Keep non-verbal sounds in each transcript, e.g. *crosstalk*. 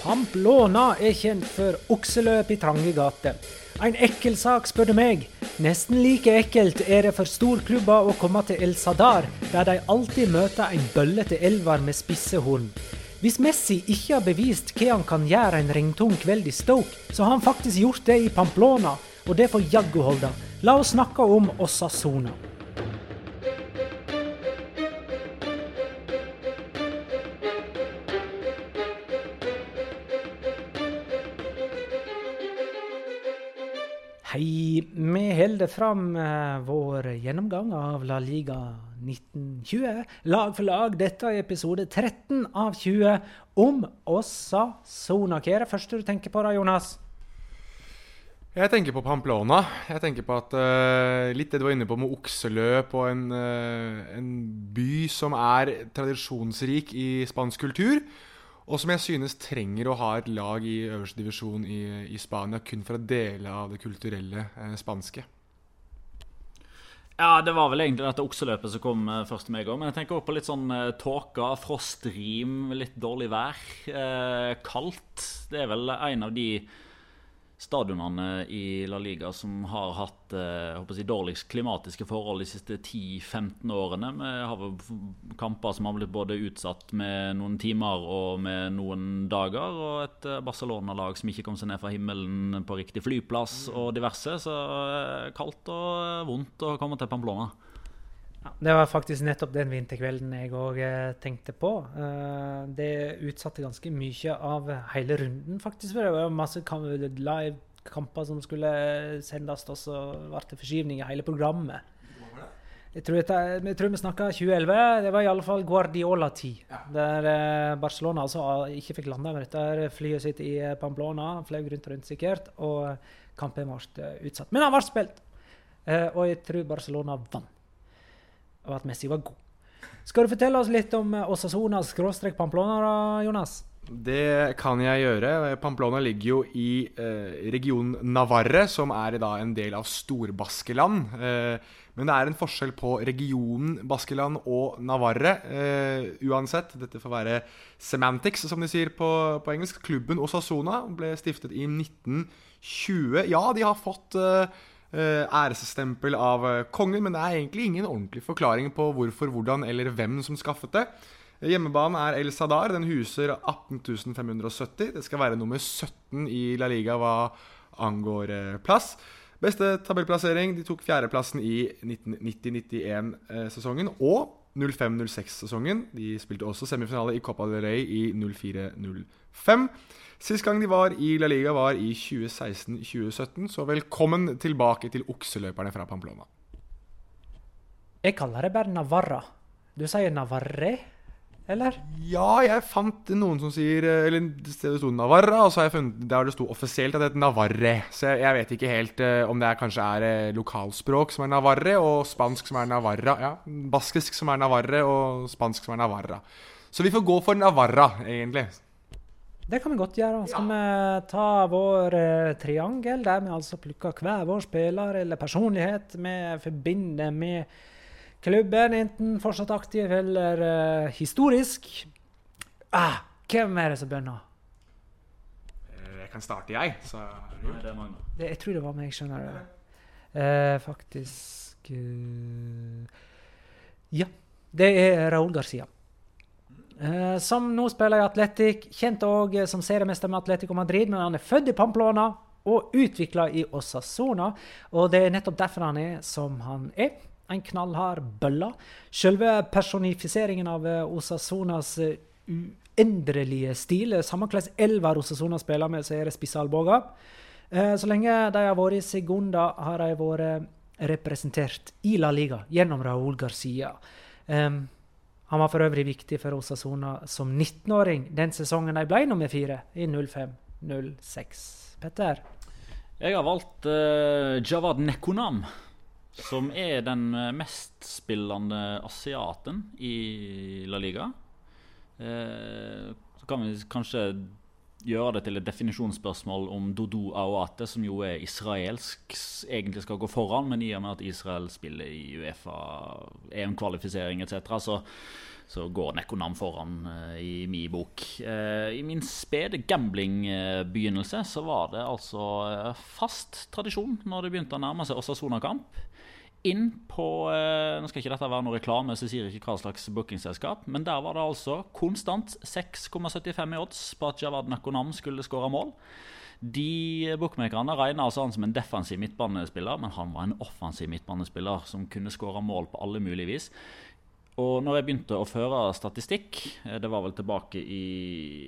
Pamplona er kjent for okseløp i trange gater. En ekkel sak, spør du meg. Nesten like ekkelt er det for storklubber å komme til El Sadar, der de alltid møter en bøllete elver med spisse horn. Hvis Messi ikke har bevist hva han kan gjøre en regntung kveld i Stoke, så har han faktisk gjort det i Pamplona, og det får jaggu holde. La oss snakke om Osasona. Hei. Vi holder fram eh, vår gjennomgang av La Liga 1920, lag for lag. Dette er episode 13 av 20 om Osasona. Hva er det første du tenker på da, Jonas? Jeg tenker på Pamplona. Jeg tenker på at uh, Litt det du var inne på med okseløp og en, uh, en by som er tradisjonsrik i spansk kultur. Og som jeg synes trenger å ha et lag i øverste divisjon i, i Spania kun for å dele av det kulturelle eh, spanske. Ja, det var vel egentlig dette okseløpet som kom eh, først til meg òg. Men jeg tenker også på litt sånn eh, tåke, frostrim, litt dårlig vær. Eh, kaldt. Det er vel en av de stadionene i La Liga som har hatt eh, jeg, dårligst klimatiske forhold de siste 10-15 årene. Vi har kamper som har blitt både utsatt med noen timer og med noen dager. Og et eh, Barcelona-lag som ikke kom seg ned fra himmelen på riktig flyplass og diverse. Så eh, kaldt og vondt å komme til Pamplona. Ja, det var faktisk nettopp den vinterkvelden jeg òg tenkte på. Det utsatte ganske mye av hele runden, faktisk. For det var masse live-kamper som skulle sendes, og så ble det forskyvning i hele programmet. Jeg tror, jeg, jeg tror vi snakka 2011. Det var i alle fall Guardiola-tid. Ja. Der Barcelona altså ikke fikk landa med dette flyet sitt i Pamplona. Fløy rundt og rundt sikkert. Og kampen ble utsatt. Men han ble spilt! Og jeg tror Barcelona vant og at Messi var god. Skal du fortelle oss litt om eh, Osasonas skråstrek Pamplona, Jonas? Det kan jeg gjøre. Pamplona ligger jo i eh, regionen Navarre, som er da en del av Storbaskeland. Eh, men det er en forskjell på regionen Baskeland og Navarre. Eh, uansett, dette får være semantics, som de sier på, på engelsk. Klubben Osasona ble stiftet i 1920. Ja, de har fått Eh, æresstempel av eh, kongen, men det er egentlig ingen ordentlig forklaring på hvorfor, hvordan eller hvem som skaffet det. Hjemmebanen er El Sadar. Den huser 18.570. Det skal være nummer 17 i La Liga hva angår eh, plass. Beste tabellplassering. De tok fjerdeplassen i 1990-91-sesongen og 05-06-sesongen. De spilte også semifinale i Copa del Rey i 04-05. Sist gang de var i La Liga, var i 2016-2017, så velkommen tilbake til okseløperne fra Pamplona. Jeg kaller det bare Navarra. Du sier Navarre, eller? Ja, jeg fant noen som sier Eller det sto Navarra, og så har jeg funnet der det sto offisielt at det het Navarre. Så jeg, jeg, vet ikke helt uh, om det er, kanskje er uh, lokalspråk som er Navarre, og spansk som er Navarra. Ja, baskisk som er Navarre, og spansk som er Navarra. Så vi får gå for Navarra, egentlig. Det kan vi godt gjøre. Skal ja. vi ta vår eh, triangel, der vi altså plukker hver vår spiller eller personlighet vi forbinder med klubben, enten fortsatt aktiv eller uh, historisk. Ah, hvem er det som begynner? Eh, jeg kan starte, jeg. Så Nei, det er Magna. Det, jeg tror det var meg, skjønner du. Uh, faktisk uh, Ja. Det er Raúl Garcia. Uh, som nå spiller i Atletic. Kjent òg som seriemester med Atletico Madrid, men han er født i Pamplona og utvikla i Osasona. Og det er nettopp derfor han er som han er. En knallhard bølle. Selve personifiseringen av uh, Osasonas uendrelige uendelige stil. Samme slags elver Osasona spiller med, så er det spisse så lenge de har vært i Segunda, har de vært representert i La Liga gjennom Raúl Garcia. Han var for øvrig viktig for Osasona som 19-åring den sesongen de ble nummer fire i 05-06. Petter? Jeg har valgt uh, Javad Nekonam, som er den mest mestspillende asiaten i La Liga. Uh, så kan vi kanskje gjøre det til et definisjonsspørsmål om Dodo Aoate, som jo er israelsk, egentlig skal gå foran, men i og med at Israel spiller i Uefa, EM-kvalifisering etc., så, så går Nekonam foran uh, i min bok. I min spede gambling-begynnelse så var det altså fast tradisjon når det begynte å nærme seg Osasona-kamp inn på eh, Nå skal ikke dette være noe reklame, så jeg sier ikke hva slags bookingselskap, men der var det altså konstant 6,75 i odds på at Javad Nakonam skulle skåre mål. De bookmakerne regna altså han som en defensiv midtbanespiller, men han var en offensiv midtbanespiller som kunne skåre mål på alle mulige vis. Og når jeg begynte å føre statistikk, eh, det var vel tilbake i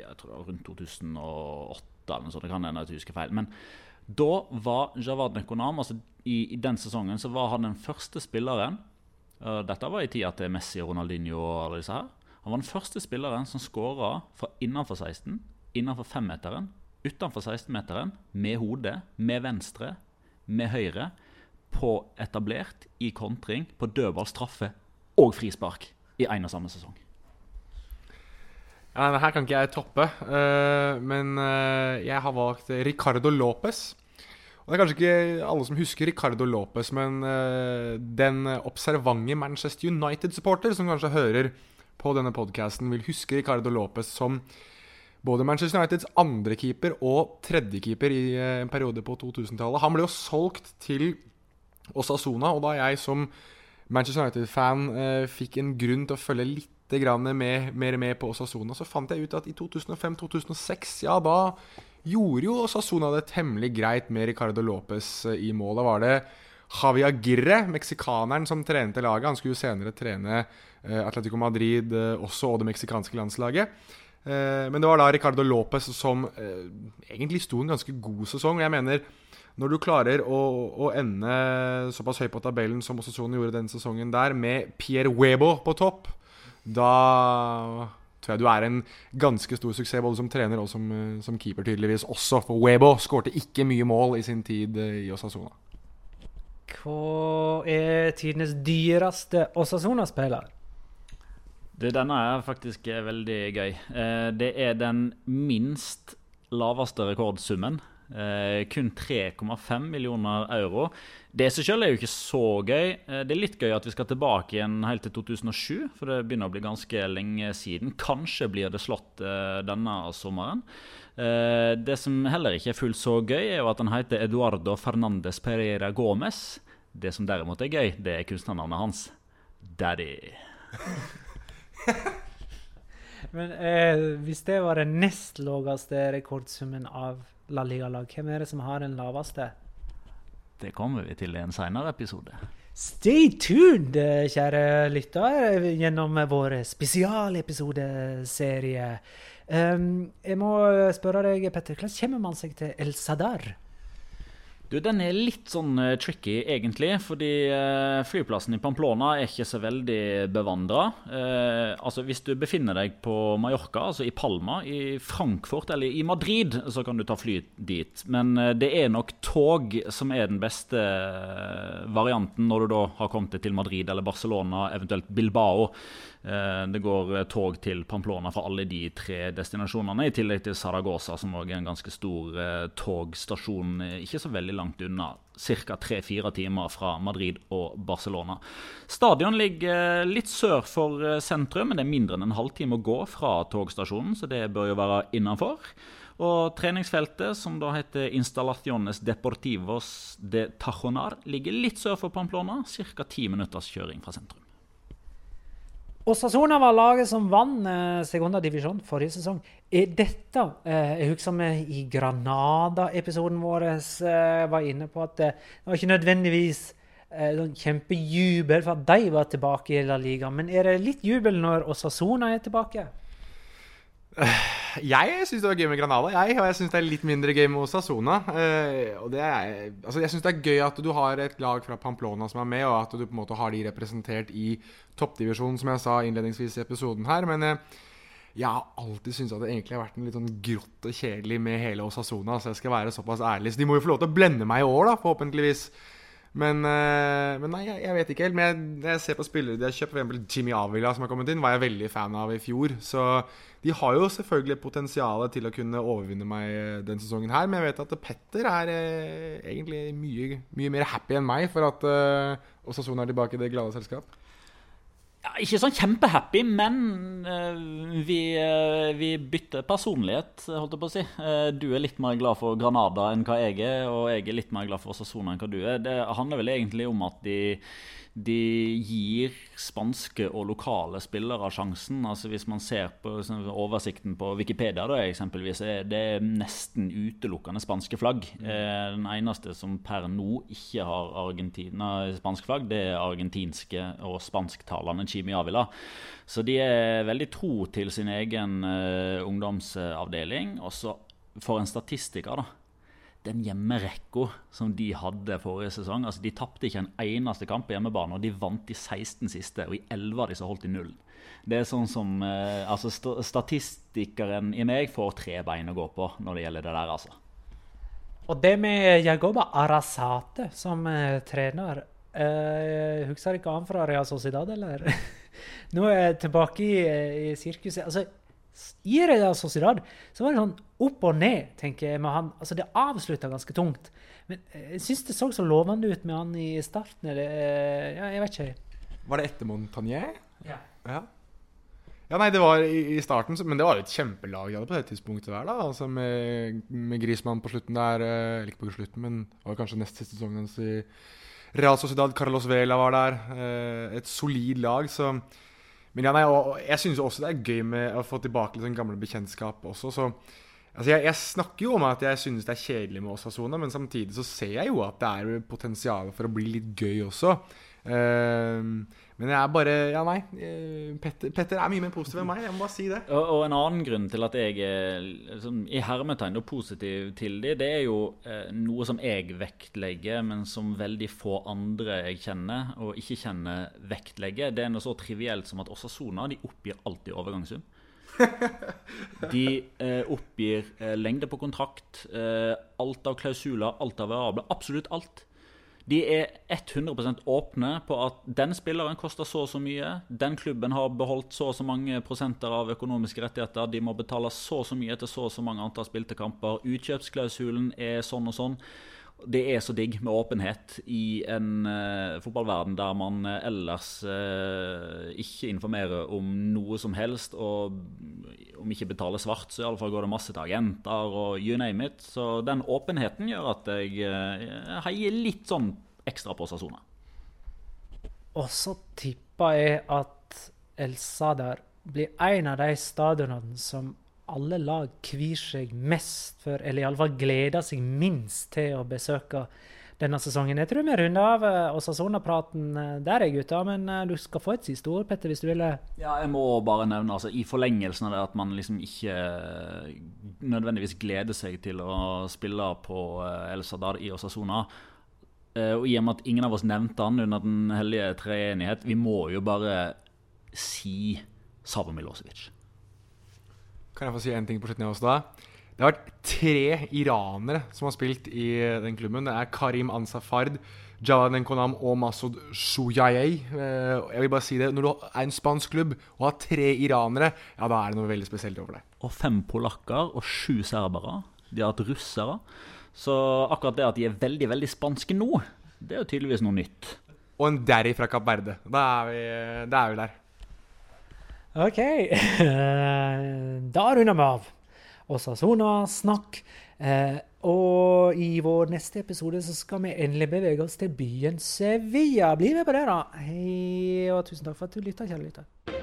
jeg tror det var rundt 2008, eller noe sånt, det kan hende jeg husker feil. men da var Javad Nekonam altså i, i, den sesongen så var han den første spilleren uh, Dette var i tida til Messi, Ronaldinho og alle disse her. Han var den første spilleren som skåra fra innenfor 16, innenfor femmeteren, utenfor 16-meteren, med hodet, med venstre, med høyre, på etablert, i kontring, på dødball, straffe og frispark i én og samme sesong. Ja, her kan ikke jeg toppe, uh, men uh, jeg har valgt Ricardo Lopez. Og Det er kanskje ikke alle som husker Ricardo Lopez, men uh, den observante Manchester United-supporter som kanskje hører på denne podkasten, vil huske Ricardo Lopez som både Manchester Uniteds andrekeeper og tredjekeeper i en periode på 2000-tallet. Han ble jo solgt til Osasona, og da jeg som Manchester United-fan fikk en grunn til å følge litt med, mer med på Osasona, så fant jeg ut at i 2005-2006, ja, da gjorde jo Osasona det temmelig greit med Ricardo Lopez eh, i mål. Da var det Javi Agirre, meksikaneren, som trente laget. Han skulle jo senere trene eh, Atletico Madrid eh, også, og det meksikanske landslaget. Men det var da Ricardo Lopez som egentlig sto en ganske god sesong. Jeg mener, når du klarer å, å ende såpass høyt på tabellen som Osasona gjorde denne sesongen der, med Pierre Webo på topp da tror jeg du er en ganske stor suksess både som trener og som, eh, som keeper, tydeligvis også. For Webo skårte ikke mye mål i sin tid eh, i Osasona. Hva er tidenes dyreste Osasona-spiller? Denne er faktisk veldig gøy. Eh, det er den minst laveste rekordsummen. Kun 3,5 millioner euro. Det seg selv er jo ikke så gøy. Eh, det er litt gøy at vi skal tilbake igjen helt til 2007, for det begynner å bli ganske lenge siden. Kanskje blir det slått eh, denne sommeren. Uh, det som heller ikke er fullt så gøy, er jo at han heter Eduardo Fernandes Pereira Gomez. Det som derimot er gøy, det er kunstnernavnet hans. Daddy. *laughs* Men eh, hvis det var den nest laveste rekordsummen av La Liga-lag, hvem er det som har den laveste? Det kommer vi til i en seinere episode. Stay tuned, kjære lytter, gjennom vår spesialepisodeserie. Um, jeg må spørre deg, Petter, hvordan kommer man seg til El Sadar? Du, Den er litt sånn uh, tricky, egentlig. Fordi uh, flyplassen i Pamplona er ikke så veldig bevandra. Uh, altså, hvis du befinner deg på Mallorca, altså i Palma, i Frankfurt eller i Madrid, så kan du ta fly dit. Men det er nok tog som er den beste varianten når du da har kommet til Madrid eller Barcelona, eventuelt Bilbao. Eh, det går eh, tog til Pamplona fra alle de tre destinasjonene, i tillegg til Saragosa, som også er en ganske stor eh, togstasjon ikke så veldig langt unna. Ca. tre-fire timer fra Madrid og Barcelona. Stadion ligger litt sør for sentrum, men det er mindre enn en halvtime å gå fra togstasjonen, så det bør jo være innafor. Og treningsfeltet, som da heter Installaciones Deportivos de Tajonar, ligger litt sør for Pamplona, ca. ti minutters kjøring fra sentrum. Osasona var laget som vant eh, Segunda divisjon forrige sesong. Er dette eh, Jeg husker vi i Granada-episoden vår eh, var inne på at det var ikke nødvendigvis sånn kjempejubel for at de var tilbake i La Liga. Men er det litt jubel når Osasona er tilbake? *sighs* Jeg syns det var gøy med Granada, jeg, og jeg syns det er litt mindre gøy med Osasona. Uh, og det er, altså jeg syns det er gøy at du har et lag fra Pamplona som er med, og at du på en måte har de representert i toppdivisjonen, som jeg sa innledningsvis i episoden her. Men uh, jeg har alltid syntes at det egentlig har vært en litt sånn grått og kjedelig med hele Osasona. Så jeg skal være såpass ærlig. Så de må jo få lov til å blende meg i år, da, forhåpentligvis. Men, eh, men nei, jeg, vet ikke helt. Men jeg, jeg ser på spillere de har kjøpt, f.eks. Jimmy Avila, som har kommet inn, var jeg veldig fan av i fjor. Så de har jo selvfølgelig potensial til å kunne overvinne meg eh, den sesongen her. Men jeg vet at Petter er eh, egentlig mye, mye, mer happy enn meg for at uh, Osasona er tilbake i det glade selskap. Ja, ikke sånn kjempehappy, men uh, vi, uh, vi, bytter personlighet, holdt jeg på å si. Uh, du er litt mer glad for Granada enn hva jeg er, og jeg er litt mer glad for Sassona enn hva du er. Det handler vel egentlig om at de de gir spanske og lokale spillere sjansen. Altså Hvis man ser på oversikten på Wikipedia, da, eksempelvis, er det nesten utelukkende spanske flagg. Mm. Den eneste som per nå ikke har Argentina spansk flagg, det er argentinske og spansktalende Chimi Avila. Så de er veldig tro til sin egen uh, ungdomsavdeling. Og så for en statistiker, da den hjemmerekka som de hadde forrige sesong altså De tapte ikke en eneste kamp på hjemmebane, og de vant de 16 siste. Og i 11 av de så holdt de null. Det er sånn som eh, altså Statistikeren i meg får tre bein å gå på når det gjelder det der, altså. Og det med Jagoba Arasate som eh, trener eh, Husker ikke han fra Real Sociedad, eller? *laughs* Nå er jeg tilbake i, eh, i sirkuset. Altså, i Real Sociedad så var det sånn opp og ned, tenker jeg. med han. Altså, Det avslutta ganske tungt. Men eh, jeg syns det så så lovende ut med han i starten. Eller, ja, jeg vet ikke. Var det etter Montagnier? Ja. ja. Ja, nei, det var i, starten, men det var jo et kjempelag ja, på det tidspunktet der. da, altså Med, med Grismann på slutten der. Eller ikke på slutten, men det var kanskje nest siste sesongen hans i Real Sociedad. Carlos Vela var der. Et solid lag. så men ja, nei, og jeg syns også det er gøy med å få tilbake litt sånn gamle bekjentskap også. så Altså jeg, jeg, snakker jo om at jeg synes det er kjedelig med Osasona, men samtidig så ser jeg jo at det er potensial for å bli litt gøy også. Uh, men jeg er bare Ja, nei. Uh, Petter, Petter, er mye mer positiv enn meg. Jeg må bare si det. Og, og en annen grunn til at jeg er liksom, i hermetegn positiv til dem, det er jo eh, noe som jeg vektlegger, men som veldig få andre jeg kjenner og ikke kjenner, vektlegger. Det er noe så trivielt som at Osasona de oppgir alltid overgangssum. *laughs* De eh, oppgir eh, lengde på kontrakt, eh, alt av klausuler, alt av variabler. Absolutt alt. De er 100% åpne på at den spilleren koster så og så mye. Den klubben har beholdt så og så mange prosenter av økonomiske rettigheter. De må betale så og så mye etter så og så mange antall spilte kamper. Utkjøpsklausulen er sånn og sånn. Det er så digg med åpenhet i en uh, fotballverden der man uh, ellers uh, ikke informerer om noe som helst. Og om ikke betaler svart, så i alle fall går det masse til agenter og you name it. Så den åpenheten gjør at jeg heier litt sånn ekstra på Sasona. Og så tipper jeg at El Sadar blir en av de stadionene som alle lag kvir seg mest for, eller iallfall gleder seg minst til å besøke denne sesongen. Jeg tror vi runder av Osasona-praten uh, der, jeg, gutta. Men uh, du skal få et siste ord, Petter, hvis du vil. Ja, jeg må bare nevne, altså, i forlengelsen av det, at man liksom ikke nødvendigvis gleder seg til å spille på El Sadar i Osasona. og i og med at ingen av oss nevnte han under Den hellige treenighet, vi må jo bare si Savo Milosevic. Kan jeg få si én ting på slutten også da? Det har vært tre iranere som har spilt i den klubben. Det er Karim Ansafard, Jalan Nkonam og Masud Shuyayei. Eh, jeg vil bare si det, Når du er en spansk klubb og har tre iranere, ja, da er det noe veldig spesielt over det. Og fem polakker og sju serbere. De har hatt russere. Så akkurat det at de er veldig, veldig spanske nå, det er jo tydeligvis noe nytt. Og en derry fra Kapp Verde. Da er vi, da er vi der. OK. *laughs* da runder vi av. Osasona-snakk. Eh, og i vår neste episode så skal vi endelig bevege oss til byen Sevilla. Bli med på det, da. Hei, og tusen takk for at du lytta, kjære lytter.